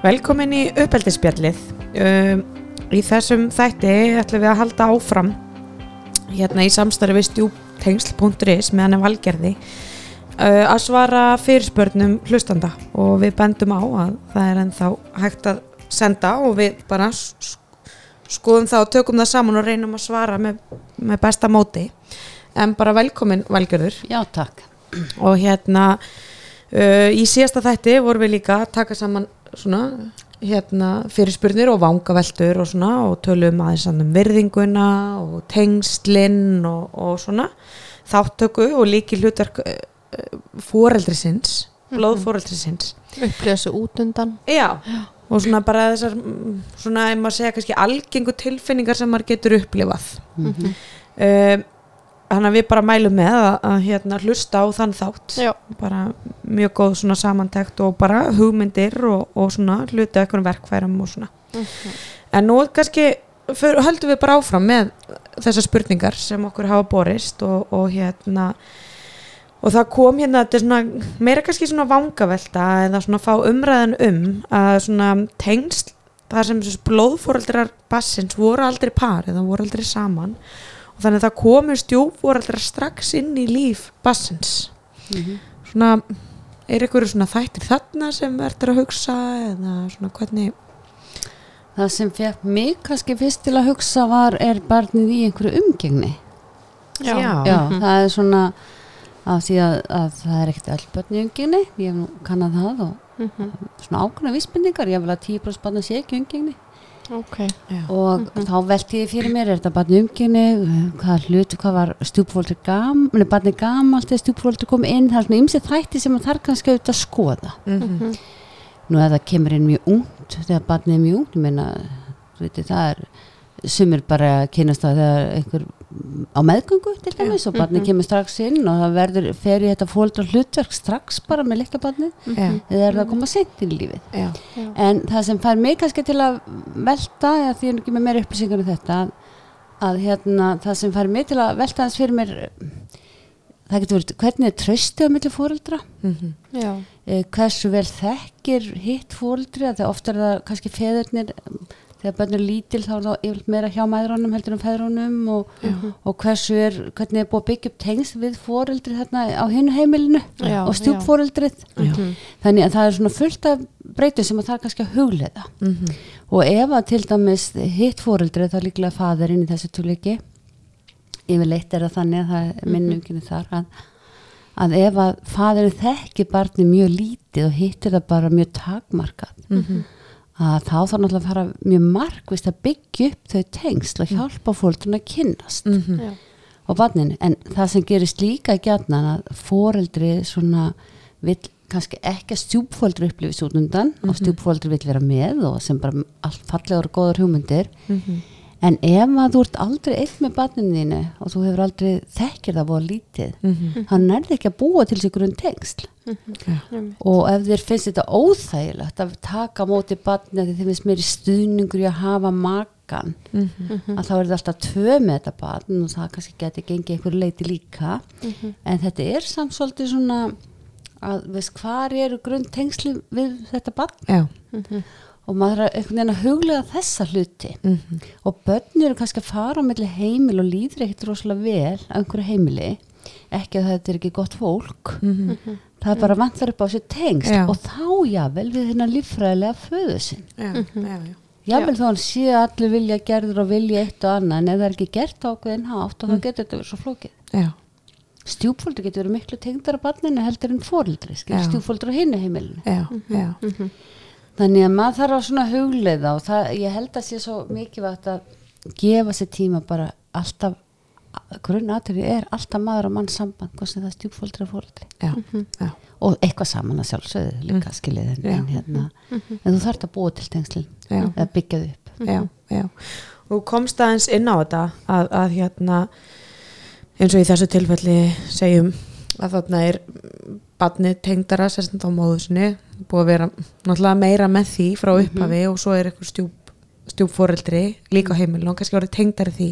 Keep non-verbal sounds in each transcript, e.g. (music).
Velkomin í uppeldisspjallið. Um, í þessum þætti ætlum við að halda áfram hérna í samstarfi stjúptengsl.is meðan er valgerði uh, að svara fyrirspörnum hlustanda og við bendum á að það er ennþá hægt að senda og við bara skoðum það og tökum það saman og reynum að svara með, með besta móti en bara velkomin valgerður Já, takk. og hérna uh, í síðasta þætti vorum við líka að taka saman svona hérna fyrirspurnir og vangaveltur og svona og tölum aðeins saman um virðinguna og tengslinn og, og svona þáttöku og líki hlutverk uh, fóreldrisins blóðfóreldrisins upplifa þessu út undan. Já, og svona bara þessar mm, svona, ef maður segja kannski algengu tilfinningar sem maður getur upplifað. Mhm. uh, Þannig að við bara mælum með að, að hérna, hlusta á þann þátt. Já. bara mjög góð svona samantekt og bara hugmyndir og, og svona hluti eitthvað verkfærum og svona. En nú kannski för, höldum við bara áfram með þessar spurningar sem okkur hafa borist og, og hérna og það kom hérna, svona meira kannski svona vangavelta eða svona fá umræðan um að svona tengsl það sem blóðfóreldrar bassins voru aldrei par eða voru aldrei saman og þannig að það komu stjúfóreldrar strax inn í líf bassins Mhm. svona er ykkur svona þættir þarna sem verður að hugsa eða svona hvernig Það sem fekk mig kannski fyrst til að hugsa var er barnið í einhverju umgengni. Já. Já, Mhm. það er svona af því að, að það er ekkert öll börn í umgengni, ég hef nú kannað það og Mhm. svona ákveðna vísbendingar, ég vil að 10% barna sé ekki í umgengni ok og Mhm. þá velti ég fyrir mér, er þetta barn í umgengni, hvað hlut, hvað var stjúpfóldur gam, nei barnið gamalt eða stjúpfóldur kom inn, það er svona ymsið þætti sem að þarf kannski auðvitað að skoða. mm Mhm. Nú ef það kemur inn mjög ungt þegar barnið er mjög ungt, ég meina það er bara að kynast það þegar einhver á meðgöngu til dæmis og Mhm. kemur strax inn og það verður fer í þetta fóldra hlutverk strax bara með litla barnið Já. eða er það að koma seint inn í lífið Já. Já. en það sem fær mig kannski til að velta, eða því ég er ekki með meira upplýsingar um þetta að, að hérna, það sem fær mig til að velta þess fyrir mér það getur verið, hvernig er tröstu á milli fóreldra Mhm. já eh, hversu vel þekkir hitt fóreldri að þegar ofta er það kannski feðurnir þegar börn er lítil þá er það yfirleitt meira hjá mæðrunum heldur en feðrunum og, og hversu er, hvernig er búið að byggja upp tengst við fóreldri þarna á hinu heimilinu Já, og stjúpfóreldrið Mhm. þannig að það er svona fullt af breytum sem að það er kannski að hugleiða. Mhm. og ef að til dæmis hitt fóreldrið þá er líklega faðurinn í þessu túleiki yfirleitt er það þannig að það er minnumkynni þar að, að ef að faðurinn þekki barni mjög lítið og hittir það bara mjög takmarkað Mhm. Að þá þá náttúrulega fara mjög markvist að byggja upp þau tengsl og hjálpa fóreldrun að kynnast. Mhm. já. Og barninu, en það sem gerist líka gjarnan að foreldri svona vill kannski ekki að stjúpforeldri upplifis út undan og stjúpforeldri vill vera með og sem bara allt fallegur og góður hugmyndir. Mhm. En ef að þú ert aldrei einn með barninu þínu og þú hefur aldrei þekkir það búið lítið Mhm. hann nærði ekki að búa til sig grunn tengsl Einmitt. og ef þér finnst þetta óþægilegt að taka móti barni því þið finnst meiri stuðningur í að hafa makan Mhm. að þá er það alltaf tvö með þetta barn og það kannski geti gengið einhver leiti líka en þetta er samt svolítið svona að veist hvar eru grunn tengsli við þetta barn Já. Og maður er einhvern veginn að huglega þessa hluti Mhm. og börn eru kannski að fara á milli heimil og líður ekkert rosalega vel á einhverju heimili ekki að þetta er ekki gott fólk Mhm. það er bara vantar upp á sér tengst Já. og þá jável við hérna líffræðilega föðu sinn Já. Já. Já. jável þó hann sé að allir vilja gerður og vilja eitt og annað en ef það er ekki gert ákveðin hátt og þá getur þetta verið svo flókið Já. stjúpfóldur getur verið miklu tengdar af barninu heldur en Já. stjúpfóldur á hinnu heimilinu Já. Já. Þannig að maður þarf að svona hugleiða og það, ég held að sé svo mikilvægt að gefa sér tíma bara alltaf grunnatrið er alltaf maður og mann samband hvað sem það er stjúpfóldri og fóldri Já. Já. og eitthvað saman að sjálfsögðu líka skilið en, Já. en, hérna, en þú þarft að búa til tengslin Já. eða byggja þau upp já, já. og komst aðeins inn á þetta að, að hérna eins og í þessu tilfelli segjum að þarna er badni tengdara sérstænt á móðusinni búið að vera náttúrulega meira með því frá upphafi og svo er eitthvað stjúp stjúpforeldri líka á heimilinu og kannski orðið tengdari því.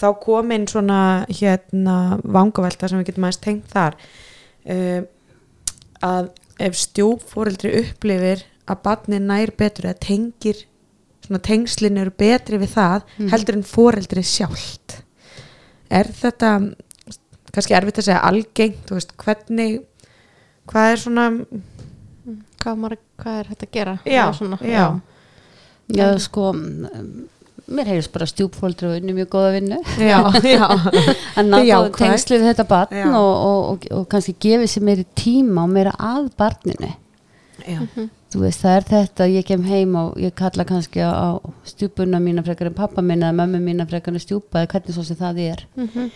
Þá kom inn svona hérna vangavelta sem við getum aðeins tengt þar. Um, að ef stjúpforeldri upplifir að barni nær betur eða tengir svona tengslin eru betri við það Mhm. heldur en foreldri sjálft. Er þetta kannski erfitt að segja algengt veist, hvernig hvað er svona Hvað, maður, hvað er þetta að gera? Já, svona, já. Já, sko mm, mér heyrðist bara stjúpfóldri og unni mjög góða vinnu já, já, að ná Já, góða hvað? tengslu við þetta barn og, og, og, og kannski gefið sér meiri tíma og meira að barninu já. þú veist, það er þetta, ég kem heim og ég kalla kannski á, á stjúpuna mína frekar en pappa mína eða mömmu mína frekar en stjúpa eða hvernig svo sem það er Mhm.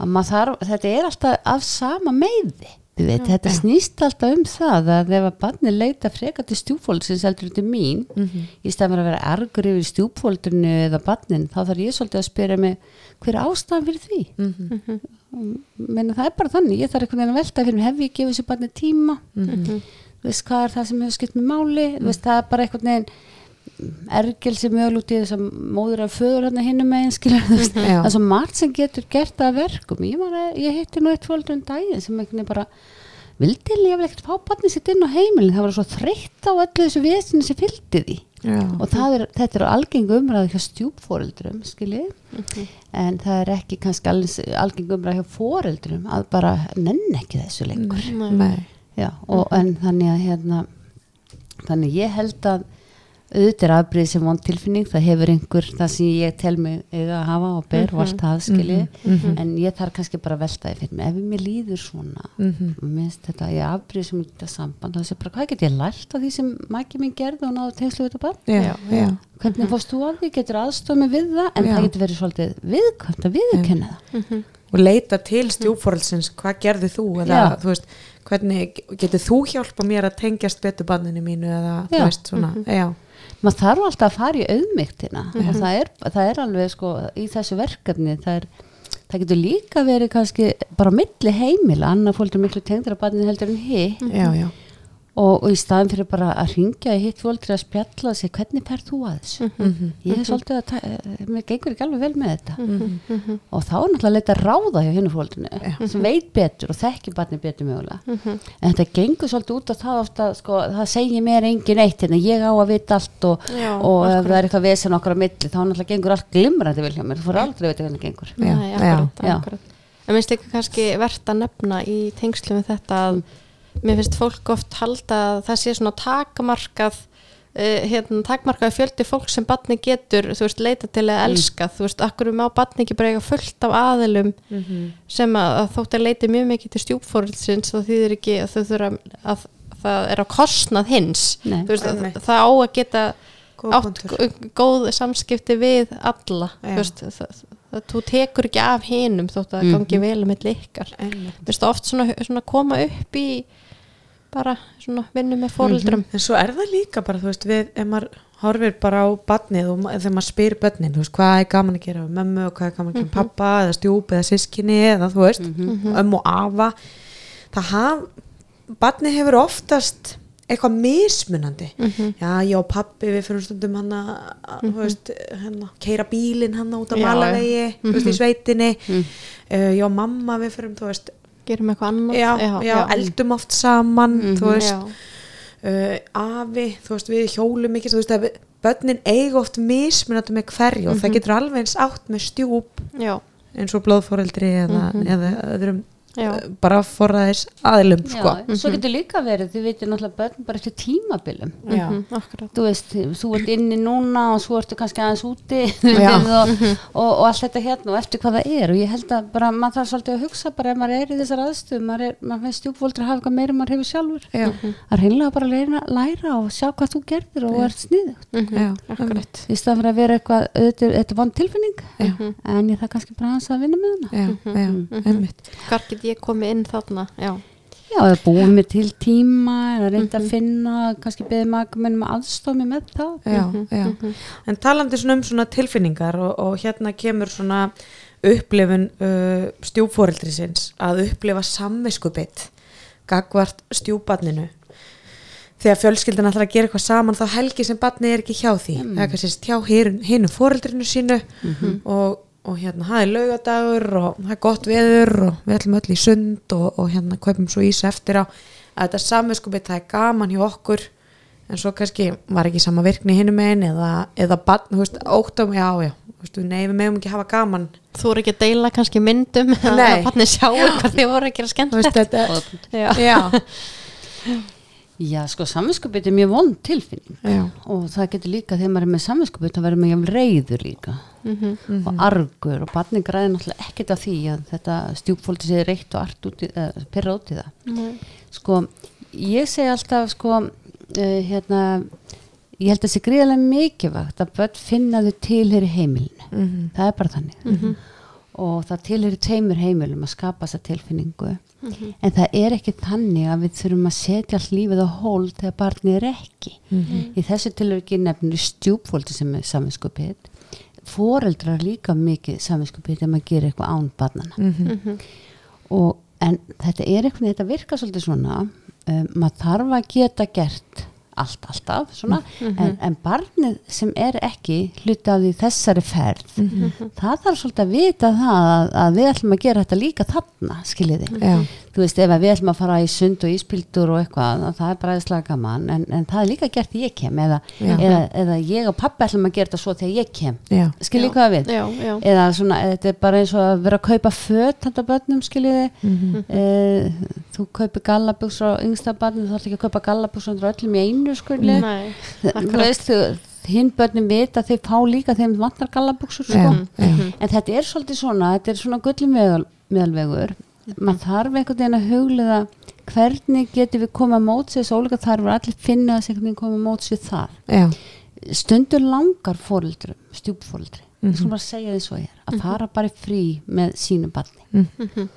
að maður þarf, þetta er alltaf af sama meiði veit, þetta snýst alltaf um það að ef að barni leita frekar til stjúpfólksins heldur til mín Mhm. í stæðan fyrir að vera ergur yfir stjúpfóldinu eða barnin, þá þarf ég svolítið að spyrja mig hver er ástæðan fyrir því Mhm. menna það er bara þannig, ég þarf einhvern veginn að velta fyrir mig, hef ég gefið sér barni tíma Mhm. þú veist hvað er það sem hefur skipt með máli þú veist það er bara einhvern veginn ergel sem mögul út í þess að móður af föður hann hinnum megin skilur þú veist, Já. það er svo margt sem getur gert að verkum. Ég, ég heitti nú eitt fóldur um daginn sem veginn bara vildi ég vil ekkert fá barni sitt inn á heimilin. Það var svo þreytt á öllu þessu vesinu sem fylgdi því. Já. og það er, þetta er algeng umræð hjá stjúpforeldrum skilji en það er ekki kannski alveg algeng umræð hjá foreldrum að bara nenn ekki þessu lengur. Nei. Já, og en þannig að hérna þannig ég held að auðvitað er afbrýð sem vond tilfinning það hefur einhver það sem ég tel mig eiga að hafa og ber og allt það skilji. Mhm. en ég þarf kannski bara að velta ef mér líður svona Mhm. og minnst þetta, ég afbrýð sem þetta samband þá sé bara hvað get ég lært af því sem mæki minn gerði og náðu tengslu við þetta barn? Já, já. hvernig fórst þú að því, getur aðstofa mig við það? En Já. það getur verið svolítið viðkvæmt að viðkenna það. Og leita til stjúfórelsins hvað gerði þú? Eða þú veist hvernig getur þú hjálpa mér að tengjast betur banninu mínu eða veist svona já, maður þarf alltaf að fara í auðmygtina og það er, það er alveg sko í þessu verkefni það er það getur líka verið kannski bara milli heimila, annar fólk er miklu tengdur að barnið heldur en hitt. Já, já, og, og í staðin fyrir bara að ringja í hitt fólk að spjalla og segja hvernig per þú að þessu? Mhm. ég er svolítið að, eh, mér gengur ekki alveg vel með þetta. Mhm. og þá er náttúrulega að leita ráða hjá hinnu fólkinu sem veit betur og þekki barnið betur mögulega. En þetta gengur svolítið út á það ofta sko, það segir mér engin eitt hérna, ég á að vita allt og, Já, og ef það er eitthvað vesen okkar á milli þá náttúrulega gengur allt glimrandi vel hjá mér. Þú fór aldrei að vita hvernig gengur. Já, já, akkurat, já. akkurat. En minnst ekki kannski verðt að nefna í tengslu með þetta að mér finnst fólk oft halda að það sé svona takmarkað uh, hérna, takmarkað fjöldi fólk sem batni getur, þú veist, leita til að elska þú veist, akkur má batni ekki bara eiga fullt af aðilum sem að, að þótt að leiti mjög mikið til stjúpfórelsins þá þýðir ekki að þau þurfa að það er á kostnað hins. Nei. þú veist, að, það á að geta Góð átt góð samskipti við alla. Já. þú veist, það, þú tekur ekki af hinum þótt að það Mhm. gangi vel um milli ykkar. Einmitt. þú veist, oft svona, svona koma upp í bara svona vinnu með fóreldrum en svo er það líka bara þú veist við, ef maður horfir bara á badnið og þegar maður spyr bönnin, þú veist, hvað er gaman að gera við mömmu og hvað er gaman að gera við pappa eða stjúp eða sískinni eða þú veist ömmu og afa. Það haf, badnið hefur oftast eitthvað mismunandi. Já, ég og pappi við fyrir stundum hann að, veist, hann keira bílinn hann út á malavegi þú veist, í sveitinni. Mm. uh, ég og mamma við fyrir, veist gerum eitthvað annað. Já, já, eldum oft saman þú veist, uh, afi, þú veist, við hjólum mikið, þú veist, að börnin eiga oft mismunandi með hverju og það getur alveg eins átt með stjúp já, eins og blóðforeldri eða, eða öðrum Já. uh, bara forraðis aðilum sko. Já, svo getur líka verið, þið veitir náttúrulega börn bara eftir tímabilum. Mhm, akkurat. Þú veist, þú ert inni núna og svo ertu kannski aðeins úti (laughs) og, og, og allt þetta hérna og eftir hvað það er. Og ég held að bara maður þarf svolítið að hugsa bara ef maður er í þessar aðstöðu maður, er, maður finnst stjúpfóldri að hafa eitthvað meira en maður hefur sjálfur. Já. að reynlega bara læra, læra og sjá hvað þú gerðir og ert sniðugt. Mhm, í staðan fyrir að vera eitthvað þetta er vond tilfinning en ég þarf kannski bara aðeins að með ég komið inn þarna já, Já, eða búið mér til tíma eða reynda að finna, kannski beðið maður minn að aðstofa mig með það. Já, já. en talandi svona um svona tilfinningar og, og hérna kemur svona upplifun uh, stjúpforeldrisins að upplifa samviskubitt gagvart stjúbarninu þegar fjölskyldan ætlar að gera eitthvað saman þá helgi sem barni er ekki hjá því. Það er kannski hjá hin- hinu foreldrinu sínu og, og hérna það er laugadagur og það er gott veður og við ætlum öll í sund og, og hérna kaupum svo ís eftir á. Að þetta samviskubitt það er gaman hjá okkur en svo kannski var ekki sama virkni hinum einn eða, eða bann, þú veist, óttum já, já, veist, nei, við megum ekki hafa gaman. Þú eru ekki að deila kannski myndum Nei. að barni sjáu (laughs) hvað þið voru að gera þú skemmt Já, já, (laughs) Já, sko, samvinskupið er mjög vond tilfinning. Já. Og það getur líka þegar maður er með samvinskupið þá verður maður reyður líka. Mhm. og argur og barni græði náttúrulega ekkert af því að þetta stjúpfóldi sé reitt og art út í, uh, perra út í það. Nei. sko, ég segi alltaf sko, uh, hérna ég held að það sé gríðarlega mikilvægt að börn finna þau tilheri heimilinu. Mhm. það er bara þannig. Og það tilheri tveimur heimilum að skapa þessa tilfinningu Mhm. en það er ekki þannig að við þurfum að setja allt lífið á hól þegar barnið er ekki Mhm. í þessu tilhörki nefnir stjúpfóldi sem er saminskupið foreldrar líka mikið saminskupið þegar maður gerir eitthvað án barnana Mhm. og, en þetta er eitthvað, þetta virkar svolítið svona um, maður þarf að geta gert allt alltaf svona, en, en barnið sem er ekki hluti af því þessari ferð það þarf svolítið að vita það að, að við ætlum að gera þetta líka þarna skiljiði. Já, þú veist ef við ætlum að fara í sund og íspildur og eitthvað, að það er bara aðeinslega gaman en, en það er líka gert þegar ég kem eða, eða, eða ég og pappi ætlum að gera þetta svo þegar ég kem. Já, skiljið hvað við? Já, já, eða svona, þetta er bara eins og að vera að kaupa föt þetta börnum, skiljiði Mhm. e, þú kaupir gallabuxur á yngsta barni, þú þarf ekki að kaupa gallabuxur undir öllum í einu, skiljiði Nei, þú veist, þú, hinn börnum vita að þeir fá líka þeim vantar gallabuxur sko. en þetta er svolítið svona þetta er svona gullum meðal, meðalvegur maður þarf einhvern veginn að huglega hvernig getum við komið að móts þessu ólíka þarfur allir finna þess einhvern veginn komið að móts við það já, stundur langar fóreldrum, stjúpfóreldri Mhm. við skulum bara segja því svo ég er að fara bara frí með sínu barni. Mhm.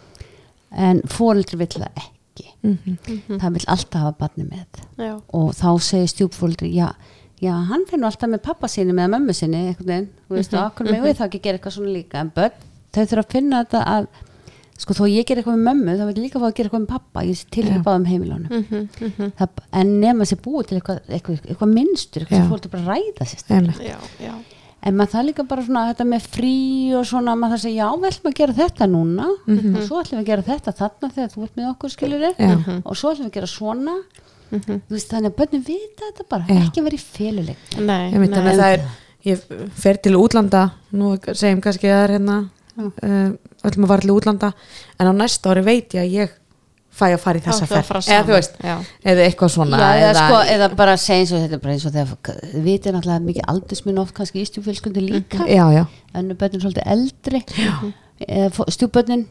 en fóreldri vill það ekki. Mhm. það vill alltaf hafa barni með. Já, og þá segir stjúpfóreldri já, já, hann finnur alltaf með pappa sinni með mömmu sinni, einhvern veginn. Þú veist, og okkur með við þá ekki gera eitthvað svona líka? En börn, þau þurfa að finna þetta að sko, þó ég ger eitthvað með mömmu þá vil ég líka fá að gera eitthvað með pappa, ég sé til Já. ekki báðum heimilónum Mhm, mhm. það, en nema sér búið til eitthvað, eitthvað, eitthvað minnstur, Já. eitthvað sem fólk er bara að ræða sér einmitt. já, já. en maður það líka bara svona þetta með frí og svona maður það segja já, við ætlum að gera þetta núna Mhm. og svo ætlum við að gera þetta þarna þegar þú ert með okkur skilur Já. og svo ætlum við að gera svona Mhm. þú veist þannig að börnum vita þetta bara Já. ekki að að það er, ég fer til útlanda nú segjum kannski að það er hérna uh, öllum að fara til útlanda en á næsta ári veit ég að ég fæ að fara í þessa ferð. eða þú veist, Já. eða eitthvað svona Já, eða, sko, eða bara segja eins og þetta er bara eins og þegar við vitum náttúrulega mikið aldursminn oft kannski í stjúfélskundu líka. Já, já, önnu börnin svolítið eldri. Stjúbörnin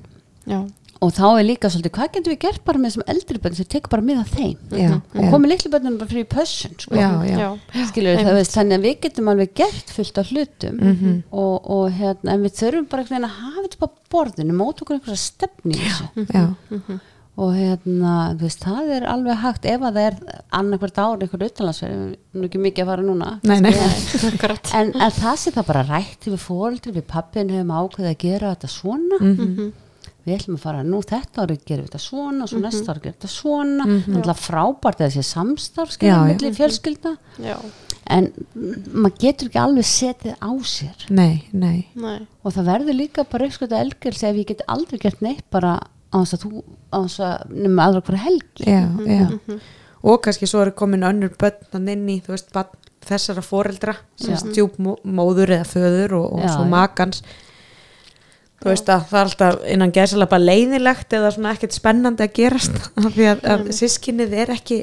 Já. Og þá er líka svolítið hvað getum við gert bara með þessum eldri börnin sem tekur bara með að þeim? Já, og komið litlu börnin bara fyrir pössun sko. já, já, Já. skilur það veist þannig að við getum alveg gert fullt af hlutum. Mhm. og, og hérna en við þurfum bara að hafa þetta bara á borðinu móta okkur einhverja stefni í þessu. Já, og hérna þú veist það er alveg hægt ef að það er annarkvært ár einhver utanlandsverð nú ekki mikið að fara núna. Nei, nei. (laughs) En, en það sé það bara rætt við fóreldri, við pappin höfum ákveðið að gera þetta svona. Mhm. Við ætlum að fara nú þetta árið gerum við þetta svona og svo næsta árið gerum við þetta svona. Mm -hmm. frábært að þessi samstarf Já, skilja já. milli fjölskylda. Já, en mm, maður getur ekki alveg setið á sér. Nei, nei, nei. og það verður líka bara eitthvað elgjörls ef ég get aldrei gert neitt bara á þess að þú á þess að nema aðra hverja helgi. Já, já. Og kannski svo eru komin önnur börn inn í, þú veist, barn þessara foreldra sem stjúp móður eða föður og, og svo já. makans þú veist að það er alltaf innan gæðsala bara leiðilegt eða svona ekkert spennandi að gerast af því að, að sískinnið er ekki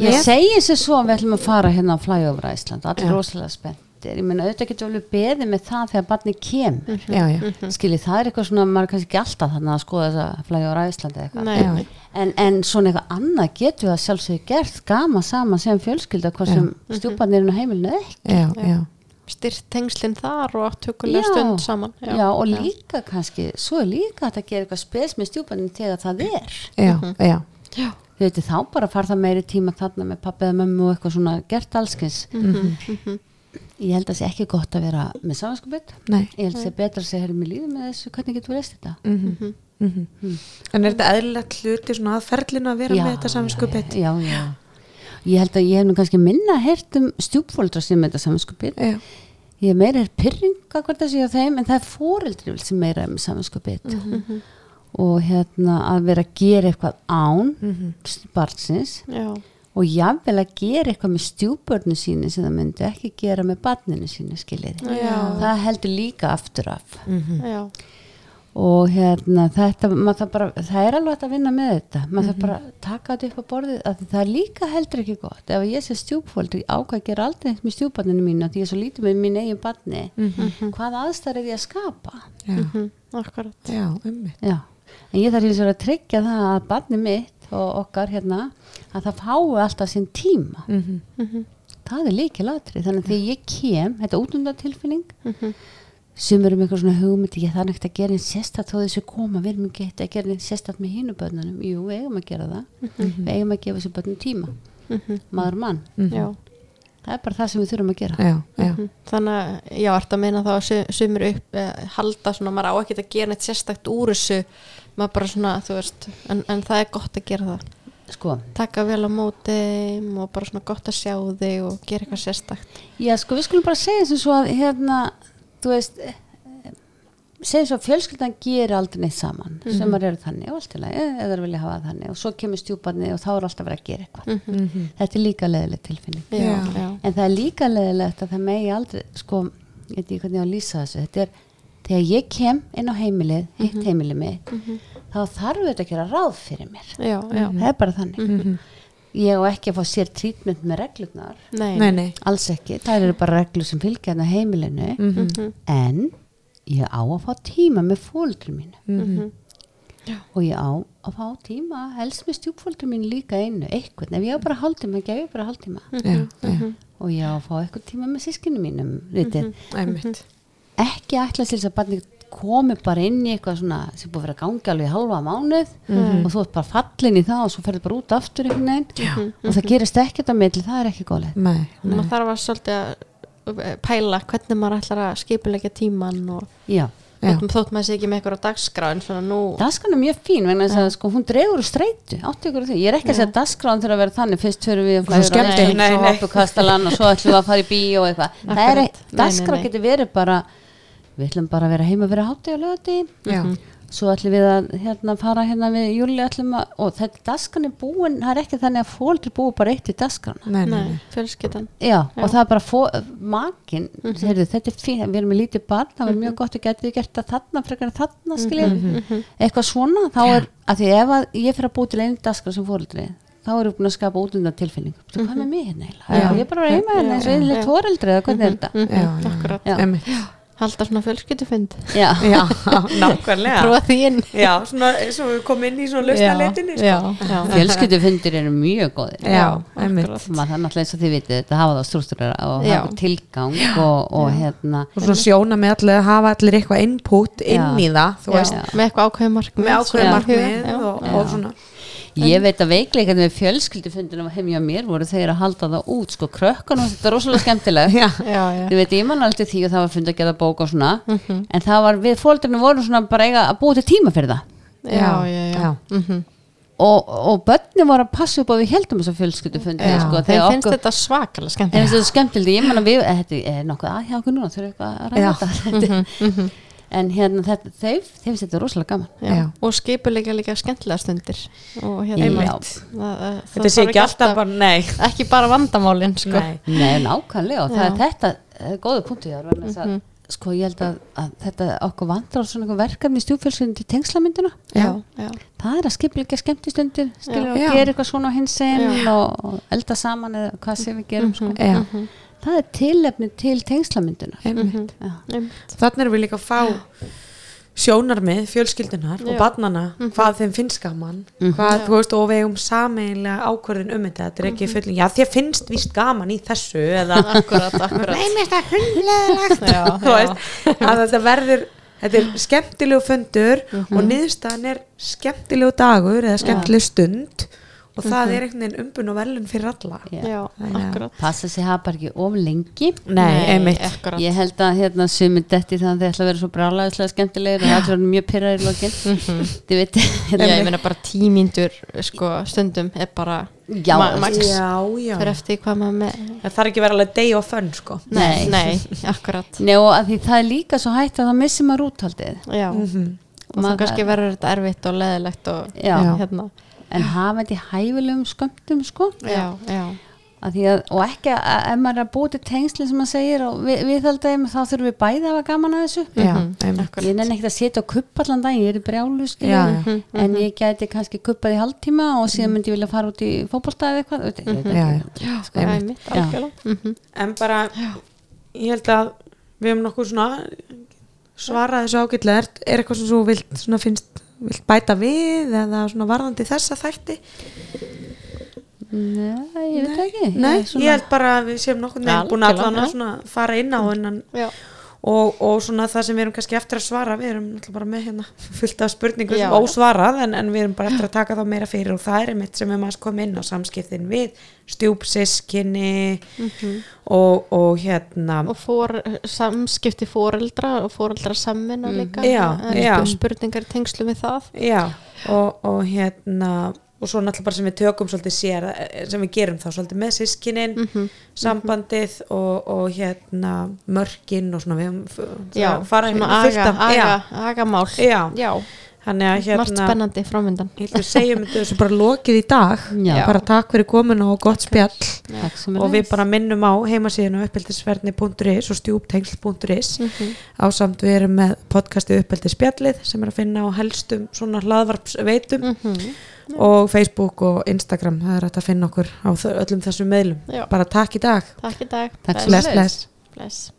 Ég með. segi þessu svo að við ætlum að fara hérna á flyover Æsland, allir Já. rosalega spenntir. Ég meina auðvitað getur alveg beðið með það þegar barni kemur. Já, já, skiljið, það er eitthvað svona, maður er kannski ekki alltaf þannig að skoða þessa flyover Æsland eða eitthvað. Nei. en, en svona eitthvað annað getur við að sjálfsögðu gert gama saman sem fjölskylda já, já, Styrt tengslinn þar og áttökulega stund saman. já, og líka kannski, svo er líka að gera eitthvað spes með stjúparnir þegar það er. Já, já, Já. þau veitir þá bara fara það meiri tíma þarna með pappi eða mömmu og eitthvað svona gert allskins Mhm. ég held að það sé ekki gott að vera með samanskupið nei. Ég held að það sé betra að segja herri mér lífið með þessu hvernig getur við leist þetta? Mhm, mhm. en er þetta eðlilegt hluti svona að ferlinu að vera með þetta saminskupið já, já. Ég held að ég hef nú kannski minna heyrt um stjúpfóldra sem þetta samanskupið já, ég er meira er pyrring hvað þessi á þeim en það er fóreldri sem meira er með samanskupið og hérna að vera að gera eitthvað án mhm, barnsins. Já. og jafnvel að gera eitthvað með stjúbörnu síni sem það myndi ekki gera með barninu síni skiljiði Já. það heldur líka aftur af. Já, og hérna þetta bara, það er alveg að vinna með þetta. Maður það bara að taka þetta upp á borðið að það er líka heldur ekki gott. Ef ég sé stjúpfóldi ákvað að gera aldrei neitt með stjúpbarninu mínu af því ég er svo lítið með mín eigin barni hvað aðstæður er ég að skapa? Já, mhm, akkurat. Já, ummitt Já, en ég þarf hins vegar að tryggja það að barni mitt og okkar hérna að það fái alltaf sinn tíma. Mhm, það er líkið latri þannig að þegar ég kem, þetta útundatilfinning mhm, sem eru með eitthvað svona hugmyndi ég þarf neitt að gera einn sérstætt þó þessu koma við erum ekki að gera einn sérstætt með hínu börnunum. Jú, við eigum að gera það. Við eigum að gefa þessu börnum tíma. Mhm, maður og mann, já. Það er bara það sem við þurfum að gera. Já, já, Mhm. Þannig að, já, ert að meina þá sumir upp, eh, halda svona, maður á ekki að gera neitt sérstakt úr þessu, maður bara svona, þú veist, en, en það er gott að gera það. sko, Taka vel á móti þeim og bara svona gott að sjá þig og gera eitthvað sérstakt. já sko við skulum bara segja sem svo að hérna, þú veist eh, segjum svo að fjölskyldan gerir aldrei neitt saman sem maður eru þannig og allt í lagi eða þeir vilja hafa þannig og svo kemur stjúparni og þá er alltaf verið að gera eitthvað. Mhm. þetta er líka leðileg tilfinning. Já, Já. en það er líka leðilegt að það megi aldrei sko, ég veit ekki hvernig ég á að lýsa þessu þetta er, þegar ég kem inn á heimilið hitt heimilið mitt þá þarf þetta að gera ráð fyrir mér. Já, já, það er bara þannig. Mhm. Ég á ekki að fá sér trítment með reglurnar. Nei, nei, nei. Alls ekki, það eru bara reglur sem fylgja hérna á heimilinu. Mhm. en ég á að fá tíma með fóldri mínu Mhm. og ég á að fá tíma helst með stjúpfóldri mínu líka einu eitthvað, ef ég á bara hálftíma, gef ég bara hálftíma. Já, já, og ég á að fá eitthvað tíma með sískinu mínum einmitt. Ekki ætla til þess að barni komi bara inn í eitthvað svona sem búið að vera að gangi alveg í halva mánuð Mhm. og þú ert bara fallin í það og svo ferði bara út aftur einhvern veginn. Og það gerist ekkert á milli, það er ekki góðlega maður þarf að svolítið að eh, pæla hvernig maður ætlar að skipulegja tíman og já, Já. þótt, maður sé ekki með eitthvað á dagskrá en svona nú Daskan er mjög fín vegna þess að sko, hún dregur úr því, ég er ekki að segja daskráðan til að vera þannig. Fyrst fyrir við að Svo skemmti- og nei, svo nei. hoppu kastalan og svo ætlum við að fara í eitthvað. Það er eitt, nei. getur verið bara við ætlum bara að vera heima fyrir hátti og lögati já, svo ætlum við að hérna, fara hérna við júli ætlum að, og þetta daskan er búin það er ekki þannig að fólk er búið bara eitt í daskan nei, nei, nei, nei. fjölskyldan. Já, og það er bara makin, heyrðu, þetta er fín, við erum með lítið barn, það var mjög gott að geta við gert það þarna, frekar en þarna, skiljið, eitthvað svona, þá er, að því ef að ég fyrir að búi til einu daskra sem fóreldri, þá erum við búin að skapa útundar tilfinning, þú hvað með mig hérna ég er bara heima hérna eins og einlega fóreldri, eða hvernig er þetta? Halda svona fjölskyldufund. Já, (laughs) já, nákvæmlega. Tróða því inn. Já, svona, við komum inn í svona lausnaleitinni sko. já, fjölskyldufundir eru mjög góðir. já, einmitt. Maður þarf náttúrulega eins og þið vitið, þetta hafa það strústurera og Já. hafa tilgang og, og hérna, og svona sjóna með allir að hafa allir eitthvað input inn Já. í það með eitthvað ákveðið markmið. Með ákveðið svona, markmið já, og, já. og svona Ég veit að veikleikandi með fjölskyldufundinu heim hjá mér voru þeir að halda það út sko. Krökkunum, þetta er rosalega skemmtileg. (laughs) Já, já, já, Þið veit, ég man alltaf því og það var fundið að geta bók og svona. En það var, við fóldurinn vorum svona bara eiga að búa til tíma fyrir það. Já, já, já. já. Mhm. og, og börni voru að passa upp og við heldum þess að fjölskyldufundi sko, þeim þegar finnst okkur þetta svakalega Þeim skemmt finnst þetta skemmtilegt, ég man að við, eh, þetta er nokkuð að hjá okkur núna, þurfum eitthvað að ræða En hérna, þetta, þau, þeim finnst þetta rosalega gaman. Já. Já. og skipuleika líka skemmtilega stundir. Og hérna Einmitt. þetta sé ekki alltaf bara, nei. ekki bara vandamálin sko. Nei. Nei, nákvæmlega. Og það er þetta, það er góða punktu þér vegna þess að sko ég held að, að þetta okkur vandrar svona eitthvað verkefni stjúfjölskyldin til tengslamyndina já, já, það er að skipleika skemmtistundir skilur Já. og gera eitthvað svona á hins og, og elda saman eða hvað sem við gerum sko. Það er tilefni til tengslamyndina einmitt. Já. einmitt. þannig erum við líka að fá sjónarmið fjölskyldunar og Já. barnana hvað þeim finnst gaman hvað, þú veist, og við eigum sameiginlega ákvörðin um þetta þetta er ekki fullin, já þér finnst víst gaman í þessu eða (laughs) akkurat, akkurat. Nei, mér finnst það (laughs) að þetta verður þetta er skemmtilegu fundur Mhm. og niðurstaðan er skemmtilegu dagur eða skemmtileg stund og það er einhvern veginn umbun og velun fyrir alla. Já. akkurat. Passa sig hafa bara ekki of lengi. Nei, einmitt. akkurat. Ég held að hérna sumir detti þannig að þeir ætla að vera svo brálaðislega skemmtilegir og það er mjög pyrrar í lokin. Þið veit já, ég meina bara tímíndur sko, stundum er bara Já, ma- max. Já, já. Fyrir eftir hvað maður með það þarf ekki að vera alveg day og fun sko. Nei, Nei. akkurat. Nei, og að því það er líka svo hægt að það missir maður úthaldið. Já, Mhm. og Maður- kannski verður þetta erfitt og leðilegt og Já. hérna en hafa þetta í hæfilegum skömmtum sko. Já, já, að að, og ekki að ef maður er að búið til tengsli sem maður segir og við, viðhaldaðum þá þurfum við bæði að hafa gaman að þessu. Já, Mhm, ég nenni ekkert að setja á kupp allan daginn, ég er í brjálu skilur, Já, Mhm, en ég gæti kannski kuppað í hálftíma og síðan myndi ég vilja fara út í fótbolta eða eitthvað mm já, sko, einmitt. Mhm. en bara ég held að við hefum nokkuð svona svarað þessu ágætlega. Er, er eitthvað sem þú vilt, svona finnst vilt bæta við eða svona varðandi þessa þætti? Nei, ég veit ekki. Nei, Ég svona- ég held bara að við séum nokkuð nefn búin að svona fara inn á hennan já, og, og svona það sem við erum kannski eftir að svara við erum náttúrulega bara með hérna (laughs) fullt af spurningum Já, sem já. ósvarað en, en við erum bara eftir að taka þá meira fyrir og það er einmitt sem við maður komið inn á samskiptin við stjúpsískinni og, og hérna og fór, samskipti fóreldra og fóreldra sammina líka Já, En já. spurningar í tengslu við það já, og, og hérna og svo náttúrulega bara sem við tökum svolítið sér eh, sem við gerum þá svolítið með sískinin Mhm. sambandið og, og hérna mörkin og svona við já, fara fullt aga, af- aga, já, já, að margt hérna spennandi ég held að við segjum þessu bara lokið í dag. Já. bara takk fyrir komuna og gott spjall. Og við bara minnum á heimasíðinu uppeldisverðni.is og stjúptengsl.is Mhm. á samt við erum með podcasti uppeldisspjallið sem er að finna á helstum svona hlaðvarpsveitum Mhm. og Facebook og Instagram það er hægt að finna okkur á öllum þessum meðlum Já. bara takk í dag. Takk í dag. Takk bless bless. Bless